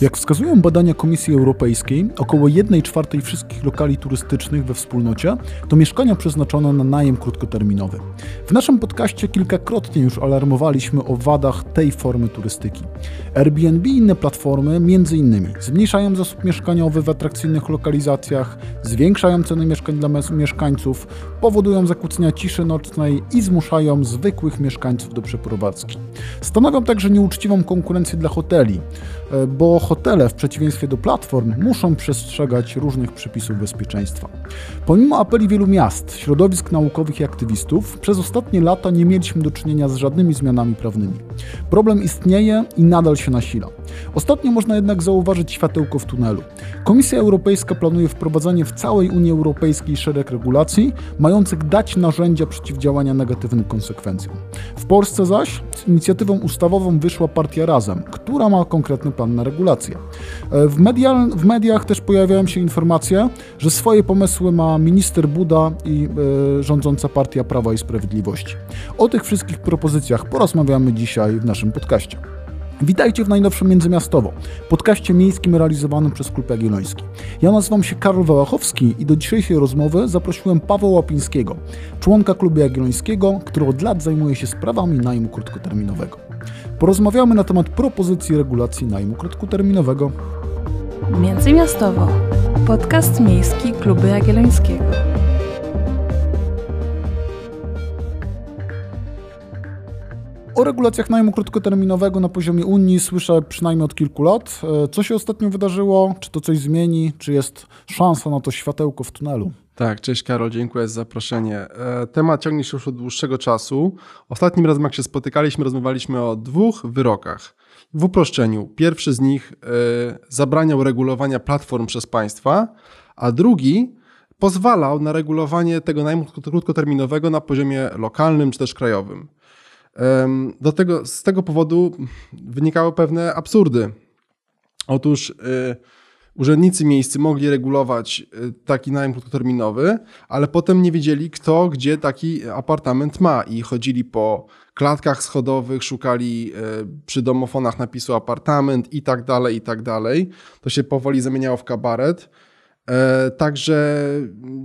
Jak wskazują badania Komisji Europejskiej, około 1 czwartej wszystkich lokali turystycznych we wspólnocie to mieszkania przeznaczone na najem krótkoterminowy. W naszym podcaście kilkakrotnie już alarmowaliśmy o wadach tej formy turystyki. Airbnb i inne platformy innymi zmniejszają zasób mieszkaniowy w atrakcyjnych lokalizacjach, zwiększają ceny mieszkań dla mieszkańców, powodują zakłócenia ciszy nocnej i zmuszają zwykłych mieszkańców do przeprowadzki. Stanowią także nieuczciwą konkurencję dla hoteli, bo hotele, w przeciwieństwie do platform, muszą przestrzegać różnych przepisów bezpieczeństwa. Pomimo apeli wielu miast, środowisk naukowych i aktywistów, przez ostatnie lata nie mieliśmy do czynienia z żadnymi zmianami prawnymi. Problem istnieje i nadal się nasila. Ostatnio można jednak zauważyć światełko w tunelu. Komisja Europejska planuje wprowadzenie w całej Unii Europejskiej szereg regulacji, mających dać narzędzia przeciwdziałania negatywnym konsekwencjom. W Polsce zaś z inicjatywą ustawową wyszła partia Razem, która ma konkretny plan na regulację. W, medial, w mediach też pojawiają się informacje, że swoje pomysły ma minister Buda i e, rządząca partia Prawa i Sprawiedliwości. O tych wszystkich propozycjach porozmawiamy dzisiaj w naszym podcaście. Witajcie w najnowszym Międzymiastowo, podcaście miejskim realizowanym przez Klub Jagielloński. Ja nazywam się Karol Wałachowski i do dzisiejszej rozmowy zaprosiłem Pawła Łapińskiego, członka Klubu Jagiellońskiego, który od lat zajmuje się sprawami najmu krótkoterminowego. Porozmawiamy na temat propozycji regulacji najmu krótkoterminowego. Międzymiastowo, podcast miejski Klubu Jagiellońskiego. O regulacjach najmu krótkoterminowego na poziomie Unii słyszę przynajmniej od kilku lat. E, co się ostatnio wydarzyło? Czy to coś zmieni? Czy jest szansa na to światełko w tunelu? Tak, cześć Karol, dziękuję za zaproszenie. E, temat ciągnie się już od dłuższego czasu. Ostatnim razem, jak się spotykaliśmy, rozmawialiśmy o dwóch wyrokach. W uproszczeniu, pierwszy z nich e, zabraniał regulowania platform przez państwa, a drugi pozwalał na regulowanie tego najmu krótkoterminowego na poziomie lokalnym czy też krajowym. Do tego, z tego powodu wynikały pewne absurdy. Otóż y, urzędnicy miejscy mogli regulować y, taki najem krótkoterminowy, ale potem nie wiedzieli, kto gdzie taki apartament ma i chodzili po klatkach schodowych, szukali y, przy domofonach napisu apartament i tak dalej, i tak dalej. To się powoli zamieniało w kabaret. E, także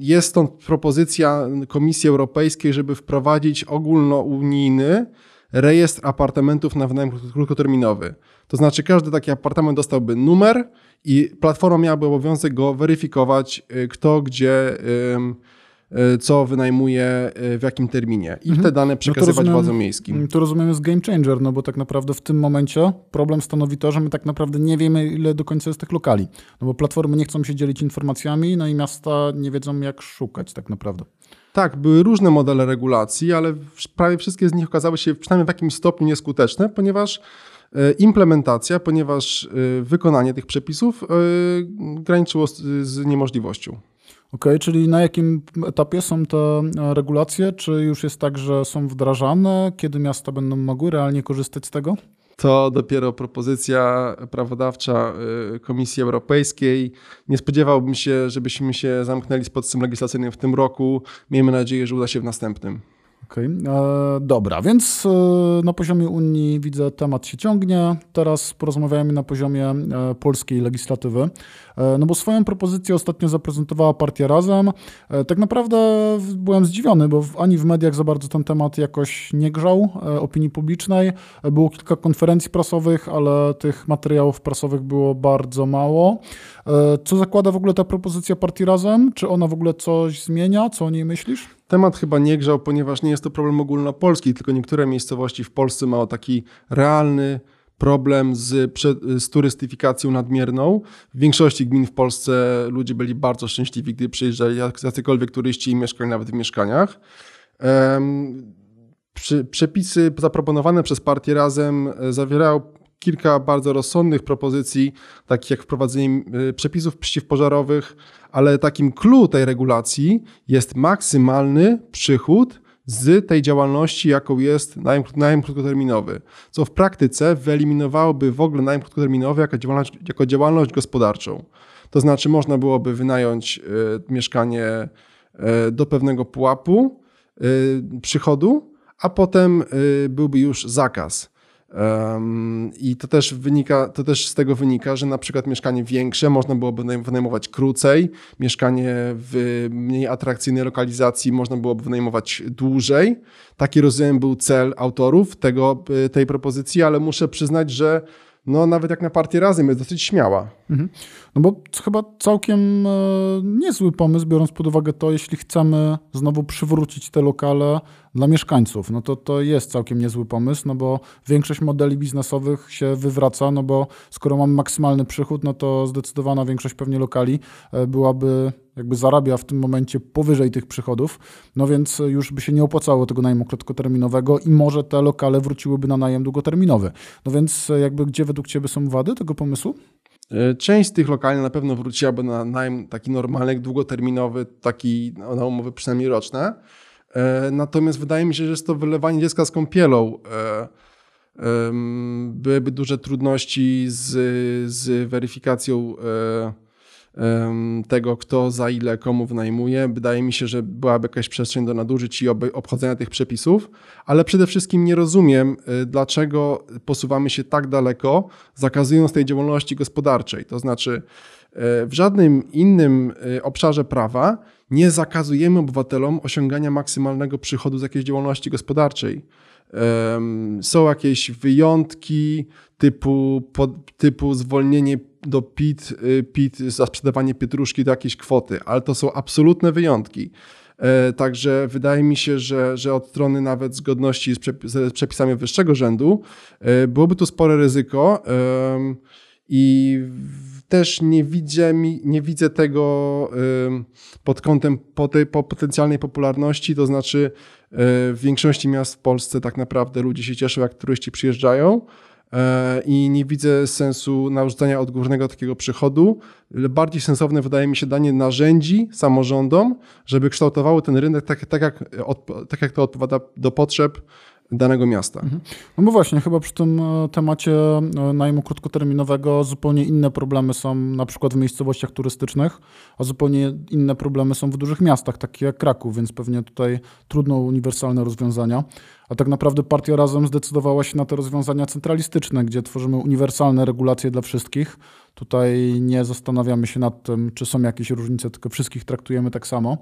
jest stąd propozycja Komisji Europejskiej, żeby wprowadzić ogólnounijny rejestr apartamentów na wynajem krótkoterminowy. To znaczy każdy taki apartament dostałby numer i platforma miałaby obowiązek go weryfikować, y, kto gdzie y, co wynajmuje y, w jakim terminie i mhm. te dane przekazywać no rozumiem, władzom miejskim. To rozumiem jest game changer, no bo tak naprawdę w tym momencie problem stanowi to, że my tak naprawdę nie wiemy ile do końca jest tych lokali. No bo platformy nie chcą się dzielić informacjami, no i miasta nie wiedzą jak szukać tak naprawdę. Tak, były różne modele regulacji, ale prawie wszystkie z nich okazały się przynajmniej w jakimś stopniu nieskuteczne, ponieważ e, implementacja, ponieważ wykonanie tych przepisów graniczyło z niemożliwością. Okej, okay, czyli na jakim etapie są te regulacje? Czy już jest tak, że są wdrażane? Kiedy miasta będą mogły realnie korzystać z tego? to dopiero propozycja prawodawcza y, Komisji Europejskiej. Nie spodziewałbym się, żebyśmy się zamknęli z procesem legislacyjnym w tym roku. Miejmy nadzieję, że uda się w następnym. Okej. E, dobra, więc e, na poziomie Unii widzę temat się ciągnie. Teraz porozmawiamy na poziomie e, polskiej legislatywy. No bo swoją propozycję ostatnio zaprezentowała partia Razem. Tak naprawdę byłem zdziwiony, bo ani w mediach za bardzo ten temat jakoś nie grzał opinii publicznej. Było kilka konferencji prasowych, ale tych materiałów prasowych było bardzo mało. Co zakłada w ogóle ta propozycja partii Razem? Czy ona w ogóle coś zmienia? Co o niej myślisz? Temat chyba nie grzał, ponieważ nie jest to problem ogólnopolski, tylko niektóre miejscowości w Polsce mają taki realny problem z, z turystyfikacją nadmierną. W większości gmin w Polsce ludzie byli bardzo szczęśliwi, gdy przyjeżdżali jacykolwiek turyści i mieszkali nawet w mieszkaniach. Przepisy zaproponowane przez partię Razem e, zawierają kilka bardzo rozsądnych propozycji, takich jak wprowadzenie e, przepisów przeciwpożarowych, ale takim clue tej regulacji jest maksymalny przychód z tej działalności, jaką jest najem, najem krótkoterminowy, co w praktyce wyeliminowałoby w ogóle najem krótkoterminowy jako działalność, jako działalność gospodarczą. To znaczy można byłoby wynająć y, mieszkanie y, do pewnego pułapu y, przychodu, a potem byłby już zakaz. I to też, wynika, to też z tego wynika, że na przykład mieszkanie większe można byłoby wynajmować krócej, mieszkanie w mniej atrakcyjnej lokalizacji można byłoby wynajmować dłużej. Taki rozumiem był cel autorów tego, tej propozycji, ale muszę przyznać, że no nawet jak na partię razem jest dosyć śmiała. Mhm. No bo chyba całkiem e, niezły pomysł, biorąc pod uwagę to, jeśli chcemy znowu przywrócić te lokale dla mieszkańców, no to to jest całkiem niezły pomysł, no bo większość modeli biznesowych się wywraca, no bo skoro mamy maksymalny przychód, no to zdecydowana większość pewnie lokali e, byłaby jakby zarabia w tym momencie powyżej tych przychodów, no więc już by się nie opłacało tego najmu krótkoterminowego i może te lokale wróciłyby na najem długoterminowy. No więc jakby gdzie według Ciebie są wady tego pomysłu? E, część z tych lokali na pewno wróciłaby na najem taki normalny, długoterminowy, taki na umowy przynajmniej roczne. E, natomiast wydaje mi się, że jest to wylewanie dziecka z kąpielą. E, byłyby duże trudności z, z weryfikacją tego, kto za ile komu wynajmuje. Wydaje mi się, że byłaby jakaś przestrzeń do nadużyć i obchodzenia tych przepisów, ale przede wszystkim nie rozumiem, dlaczego posuwamy się tak daleko, zakazując tej działalności gospodarczej. To znaczy, w żadnym innym obszarze prawa nie zakazujemy obywatelom osiągania maksymalnego przychodu z jakiejś działalności gospodarczej. Są jakieś wyjątki typu, typu zwolnienie do PIT, y, PIT za sprzedawanie pietruszki do jakiejś kwoty, ale to są absolutne wyjątki. E, także wydaje mi się, że, że od strony nawet zgodności z przepisami wyższego rzędu e, byłoby tu spore ryzyko i też nie widzę, nie widzę tego pod kątem potencjalnej popularności, to znaczy e, w większości miast w Polsce tak naprawdę ludzie się cieszą, jak turyści przyjeżdżają, E, i nie widzę sensu narzucania odgórnego takiego przychodu. Bardziej sensowne wydaje mi się danie narzędzi samorządom, żeby kształtowały ten rynek tak, tak, jak, tak jak to odpowiada do potrzeb danego miasta. Mhm. No bo właśnie, chyba przy tym e, temacie e, najmu krótkoterminowego zupełnie inne problemy są na przykład w miejscowościach turystycznych, a zupełnie inne problemy są w dużych miastach, takich jak Kraków, więc pewnie tutaj trudno uniwersalne rozwiązania. A tak naprawdę partia Razem zdecydowała się na te rozwiązania centralistyczne, gdzie tworzymy uniwersalne regulacje dla wszystkich. Tutaj nie zastanawiamy się nad tym, czy są jakieś różnice, tylko wszystkich traktujemy tak samo.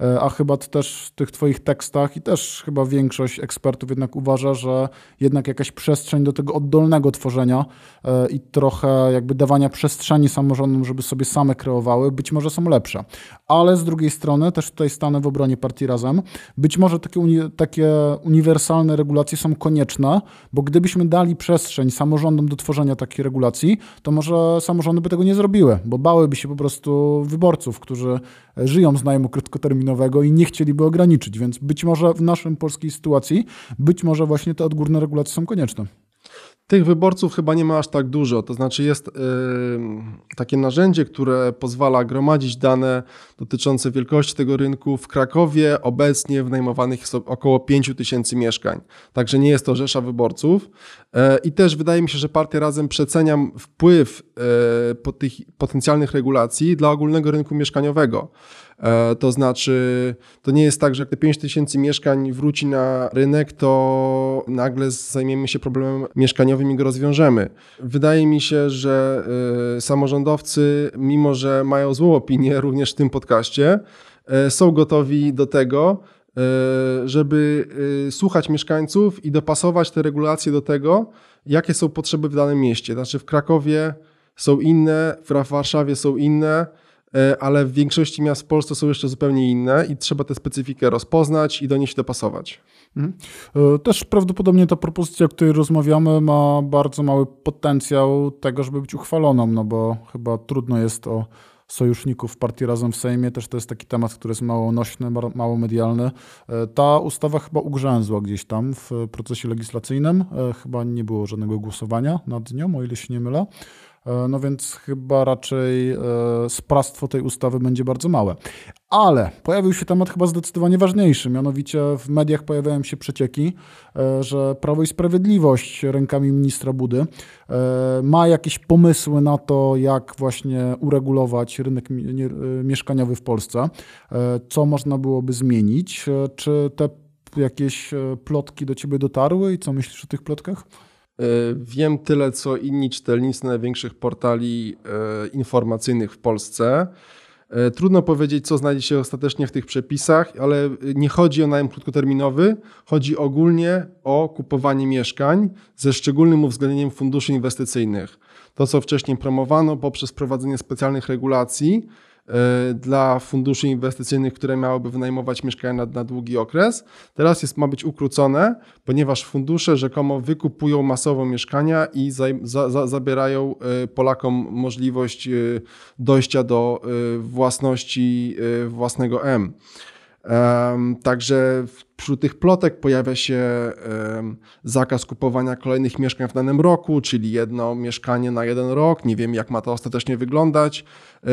E, a chyba też w tych Twoich tekstach i też chyba większość ekspertów jednak uważa, że jednak jakaś przestrzeń do tego oddolnego tworzenia e, i trochę jakby dawania przestrzeni samorządom, żeby sobie same kreowały, być może są lepsze. Ale z drugiej strony też tutaj stanę w obronie partii Razem. Być może takie, uni takie uniwersalne regulacje są konieczne, bo gdybyśmy dali przestrzeń samorządom do tworzenia takiej regulacji, to może samorządy by tego nie zrobiły, bo bałyby się po prostu wyborców, którzy żyją z najmu krótkoterminowego i nie chcieliby ograniczyć. Więc być może w naszej polskiej sytuacji, być może właśnie te odgórne regulacje są konieczne. Tych wyborców chyba nie ma aż tak dużo. To znaczy, jest yy, takie narzędzie, które pozwala gromadzić dane dotyczące wielkości tego rynku. W Krakowie obecnie wynajmowanych jest około 5 tysięcy mieszkań. Także nie jest to rzesza wyborców. Yy, I też wydaje mi się, że partia razem przeceniam wpływ yy, po tych potencjalnych regulacji dla ogólnego rynku mieszkaniowego. E, to znaczy, to nie jest tak, że jak te 5 tysięcy mieszkań wróci na rynek, to nagle zajmiemy się problemem mieszkaniowym i go rozwiążemy. Wydaje mi się, że e, samorządowcy, mimo że mają złą opinię również w tym podcaście, e, są gotowi do tego, żeby słuchać mieszkańców i dopasować te regulacje do tego, jakie są potrzeby w danym mieście. Znaczy w Krakowie są inne, w Warszawie są inne, ale w większości miast w Polsce są jeszcze zupełnie inne i trzeba tę specyfikę rozpoznać i do niej się dopasować. Mhm. E, też prawdopodobnie ta propozycja, o której rozmawiamy, ma bardzo mały potencjał tego, żeby być uchwaloną, no bo chyba trudno jest o sojuszników partii Razem w Sejmie. Też to jest taki temat, który jest mało nośny, mało medialny. E, ta ustawa chyba ugrzęzła gdzieś tam w procesie legislacyjnym. Chyba nie było żadnego głosowania nad nią, o ile się nie mylę. E, no więc chyba raczej e, sprawstwo tej ustawy będzie bardzo małe. Ale pojawił się temat chyba zdecydowanie ważniejszy, mianowicie w mediach pojawiają się przecieki, e, że Prawo i Sprawiedliwość rękami ministra Budy ma jakieś pomysły na to, jak właśnie uregulować rynek mieszkaniowy w Polsce, co można byłoby zmienić. Czy te jakieś plotki do ciebie dotarły i co myślisz o tych plotkach? Wiem tyle, co inni czytelnicy największych portali informacyjnych w Polsce. E, trudno powiedzieć, co znajdzie się ostatecznie w tych przepisach, ale nie chodzi o najem krótkoterminowy, chodzi ogólnie o kupowanie mieszkań ze szczególnym uwzględnieniem funduszy inwestycyjnych. To, co wcześniej promowano poprzez prowadzenie specjalnych regulacji, E, dla funduszy inwestycyjnych, które miałyby wynajmować mieszkania na, na długi okres. Teraz jest, ma być ukrócone, ponieważ fundusze rzekomo wykupują masowo mieszkania i za, za, zabierają e, Polakom możliwość e, dojścia do własności własnego M. Także wśród tych plotek pojawia się zakaz kupowania kolejnych mieszkań w danym roku, czyli jedno mieszkanie na jeden rok. Nie wiem, jak ma to ostatecznie wyglądać. E,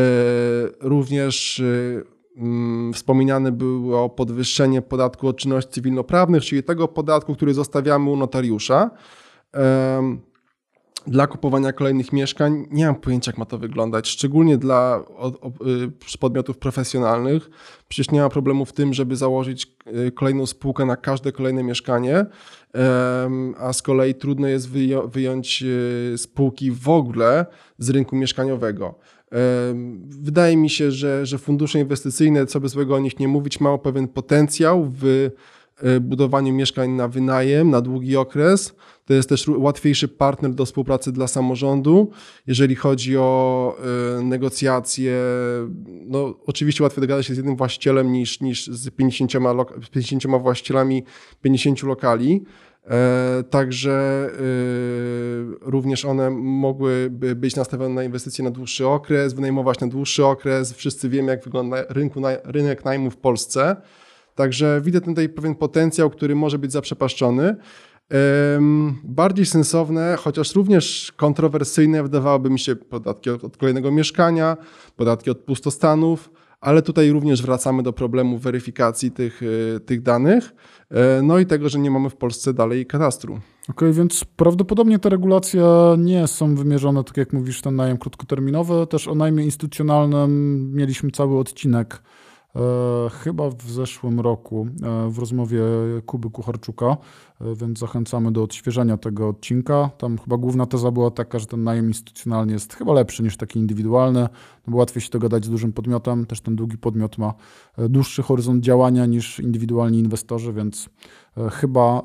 również e, mm, wspominane było podwyższenie podatku od czynności cywilnoprawnych, czyli tego podatku, który zostawiamy u notariusza dla kupowania kolejnych mieszkań. Nie mam pojęcia, jak ma to wyglądać, szczególnie dla y, podmiotów profesjonalnych. Przecież nie ma problemu w tym, żeby założyć y, kolejną spółkę na każde kolejne mieszkanie, a z kolei trudno jest wyjąć y, spółki w ogóle z rynku mieszkaniowego. Wydaje mi się, że, że fundusze inwestycyjne, co by złego o nich nie mówić, mają pewien potencjał w budowaniu mieszkań na wynajem, na długi okres to jest też łatwiejszy partner do współpracy dla samorządu. Jeżeli chodzi o y, negocjacje, no oczywiście łatwiej dogadać się z jednym właścicielem niż, niż z 50, 50 właścicielami 50 lokali. E, także y, również one mogłyby być nastawione na inwestycje na dłuższy okres, wynajmować na dłuższy okres. Wszyscy wiemy, jak wygląda rynku, rynek najmu w Polsce. Także widzę tutaj pewien potencjał, który może być zaprzepaszczony. Bardziej sensowne, chociaż również kontrowersyjne, wydawałoby mi się podatki od, kolejnego mieszkania, podatki od pustostanów, ale tutaj również wracamy do problemu weryfikacji tych, y, tych danych, e, no i tego, że nie mamy w Polsce dalej katastru. Okej, okay, więc prawdopodobnie te regulacje nie są wymierzone, tak jak mówisz, ten najem krótkoterminowy. Też o najmie instytucjonalnym mieliśmy cały odcinek E, chyba w zeszłym roku e, w rozmowie Kuby Kucharczuka, e, więc zachęcamy do odświeżenia tego odcinka. Tam chyba główna teza była taka, że ten najem instytucjonalny jest chyba lepszy niż taki indywidualny, no bo łatwiej się dogadać z dużym podmiotem. Też ten długi podmiot ma dłuższy horyzont działania niż indywidualni inwestorzy, więc chyba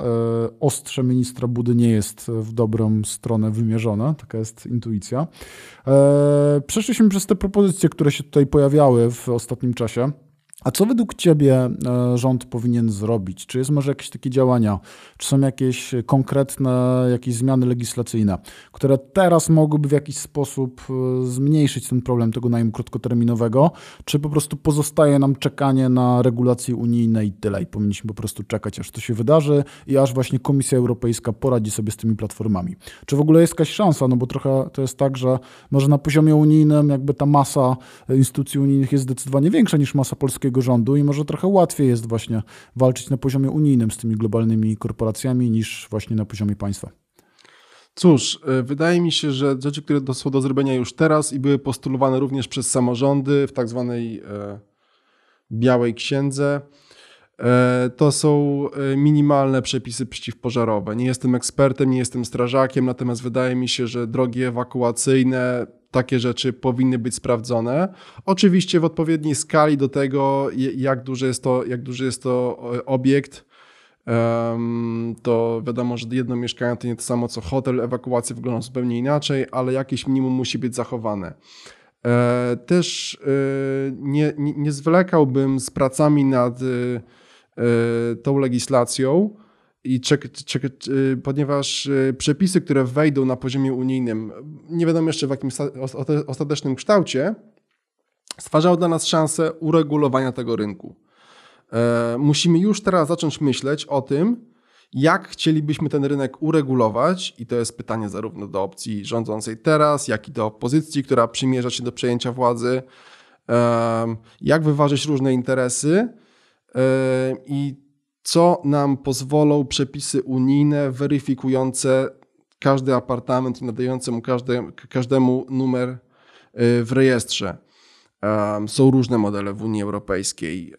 ostrze ministra Budy nie jest w dobrą stronę wymierzone. Taka jest intuicja. Przeszliśmy przez te propozycje, które się tutaj pojawiały w ostatnim czasie. A co według Ciebie e, rząd powinien zrobić? Czy jest może jakieś takie działania? Czy są jakieś konkretne jakieś zmiany legislacyjne, które teraz mogłyby w jakiś sposób e, zmniejszyć ten problem tego najmu krótkoterminowego? Czy po prostu pozostaje nam czekanie na regulacje unijne i tyle? I powinniśmy po prostu czekać, aż to się wydarzy i aż właśnie Komisja Europejska poradzi sobie z tymi platformami. Czy w ogóle jest jakaś szansa? No bo trochę to jest tak, że może na poziomie unijnym jakby ta masa instytucji unijnych jest zdecydowanie większa niż masa polskiego rządu i może trochę łatwiej jest właśnie walczyć na poziomie unijnym z tymi globalnymi korporacjami niż właśnie na poziomie państwa. Cóż, e, wydaje mi się, że rzeczy, które są do zrobienia już teraz i były postulowane również przez samorządy w tak zwanej e, białej księdze, e, to są minimalne przepisy przeciwpożarowe. Nie jestem ekspertem, nie jestem strażakiem, natomiast wydaje mi się, że drogi ewakuacyjne, takie rzeczy powinny być sprawdzone. Oczywiście w odpowiedniej skali do tego, jak duży jest to, jak duży jest to e, obiekt. To wiadomo, że jedno mieszkanie to nie to samo co hotel, ewakuacja wygląda zupełnie inaczej, ale jakieś minimum musi być zachowane. E, też e, nie, nie, nie zwlekałbym z pracami nad tą legislacją, i czek, czek, ponieważ y, przepisy, które wejdą na poziomie unijnym, nie wiadomo jeszcze w jakim ostatecznym kształcie, stwarzają dla nas szansę uregulowania tego rynku. E, musimy już teraz zacząć myśleć o tym, jak chcielibyśmy ten rynek uregulować, i to jest pytanie zarówno do opcji rządzącej teraz, jak i do opozycji, która przymierza się do przejęcia władzy, e, jak wyważyć różne interesy e, i co nam pozwolą przepisy unijne weryfikujące każdy apartament i nadające mu każde, każdemu numer y, w rejestrze. Są różne modele w Unii Europejskiej.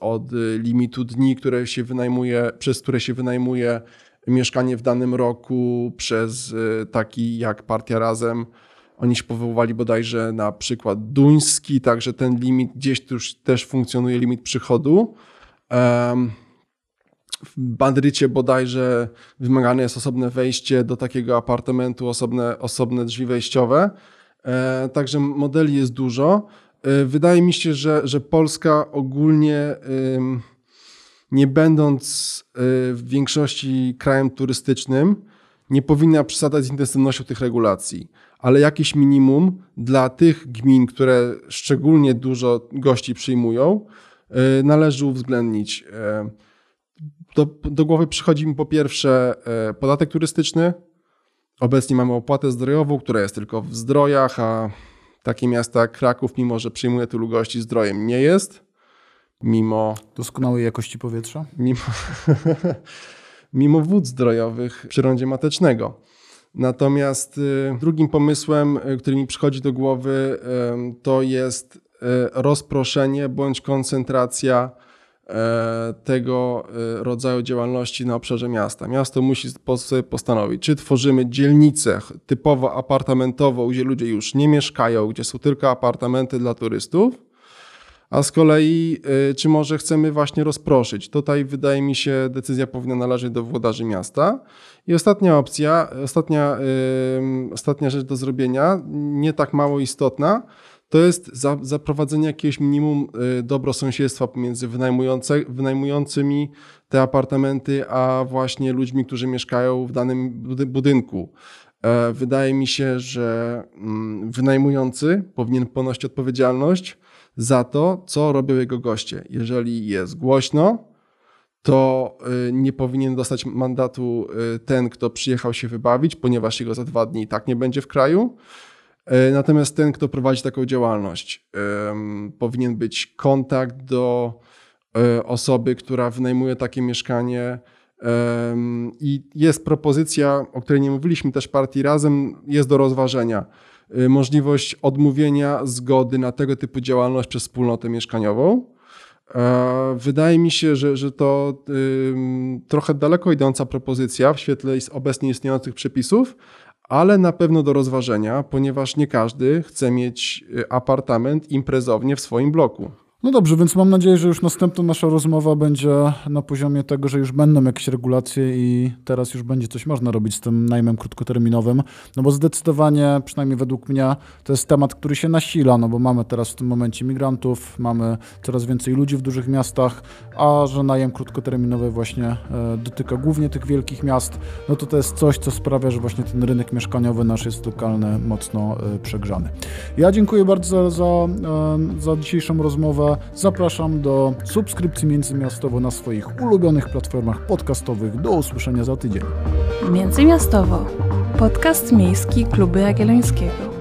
Od limitu dni, które się wynajmuje, przez które się wynajmuje mieszkanie w danym roku przez y, taki jak Partia Razem. Oni się powoływali bodajże na przykład duński, także ten limit gdzieś tu już też funkcjonuje limit przychodu. W Madrycie bodajże wymagane jest osobne wejście do takiego apartamentu, osobne, osobne drzwi wejściowe. E, także modeli jest dużo. E, wydaje mi się, że, że Polska ogólnie nie będąc y, w większości krajem turystycznym, nie powinna przesadzać z intensywnością tych regulacji, ale jakieś minimum dla tych gmin, które szczególnie dużo gości przyjmują, y, należy uwzględnić. Y, do, do głowy przychodzi mi po pierwsze podatek turystyczny. Obecnie mamy opłatę zdrojową, która jest tylko w zdrojach, a takie miasta jak Kraków, mimo że przyjmuje tylu gości, zdrojem nie jest mimo... Doskonałej jakości powietrza? Mimo, mimo wód zdrojowych przyrządzie matecznego. Natomiast y, drugim pomysłem, y, który mi przychodzi do głowy, to jest y, rozproszenie bądź koncentracja tego rodzaju działalności na obszarze miasta. Miasto musi sobie postanowić, czy tworzymy dzielnicę typowo apartamentową, gdzie ludzie już nie mieszkają, gdzie są tylko apartamenty dla turystów, a z kolei y, czy może chcemy właśnie rozproszyć. Tutaj wydaje mi się decyzja powinna należeć do włodarzy miasta. I ostatnia opcja, ostatnia, ostatnia rzecz do zrobienia, nie tak mało istotna, to jest za, zaprowadzenie jakiegoś minimum y, dobrosąsiedztwa pomiędzy wynajmującymi te apartamenty, a właśnie ludźmi, którzy mieszkają w danym budynku. E, wydaje mi się, że mm, wynajmujący powinien ponosić odpowiedzialność za to, co robią jego goście. Jeżeli jest głośno, to y, nie powinien dostać mandatu y, ten, kto przyjechał się wybawić, ponieważ jego za dwa dni i tak nie będzie w kraju. Y, natomiast ten, kto prowadzi taką działalność, powinien być kontakt do osoby, która wynajmuje takie mieszkanie. I jest propozycja, o której nie mówiliśmy też partii razem, jest do rozważenia Y, możliwość odmówienia zgody na tego typu działalność przez wspólnotę mieszkaniową. E, wydaje mi się, że, że to trochę daleko idąca propozycja w świetle obecnie istniejących przepisów, ale na pewno do rozważenia, ponieważ nie każdy chce mieć y, apartament imprezownie w swoim bloku. No dobrze, więc mam nadzieję, że już następna nasza rozmowa będzie na poziomie tego, że już będą jakieś regulacje i teraz już będzie coś można robić z tym najmem krótkoterminowym. No bo zdecydowanie, przynajmniej według mnie, to jest temat, który się nasila, no bo mamy teraz w tym momencie migrantów, mamy coraz więcej ludzi w dużych miastach, a że najem krótkoterminowy właśnie e, dotyka głównie tych wielkich miast, no to to jest coś, co sprawia, że właśnie ten rynek mieszkaniowy nasz jest lokalny mocno e, przegrzany. Ja dziękuję bardzo za, e, za dzisiejszą rozmowę. Zapraszam do subskrypcji międzymiastowo na swoich ulubionych platformach podcastowych. Do usłyszenia za tydzień. Międzymiastowo. Podcast miejski Kluby Jagiellońskiego.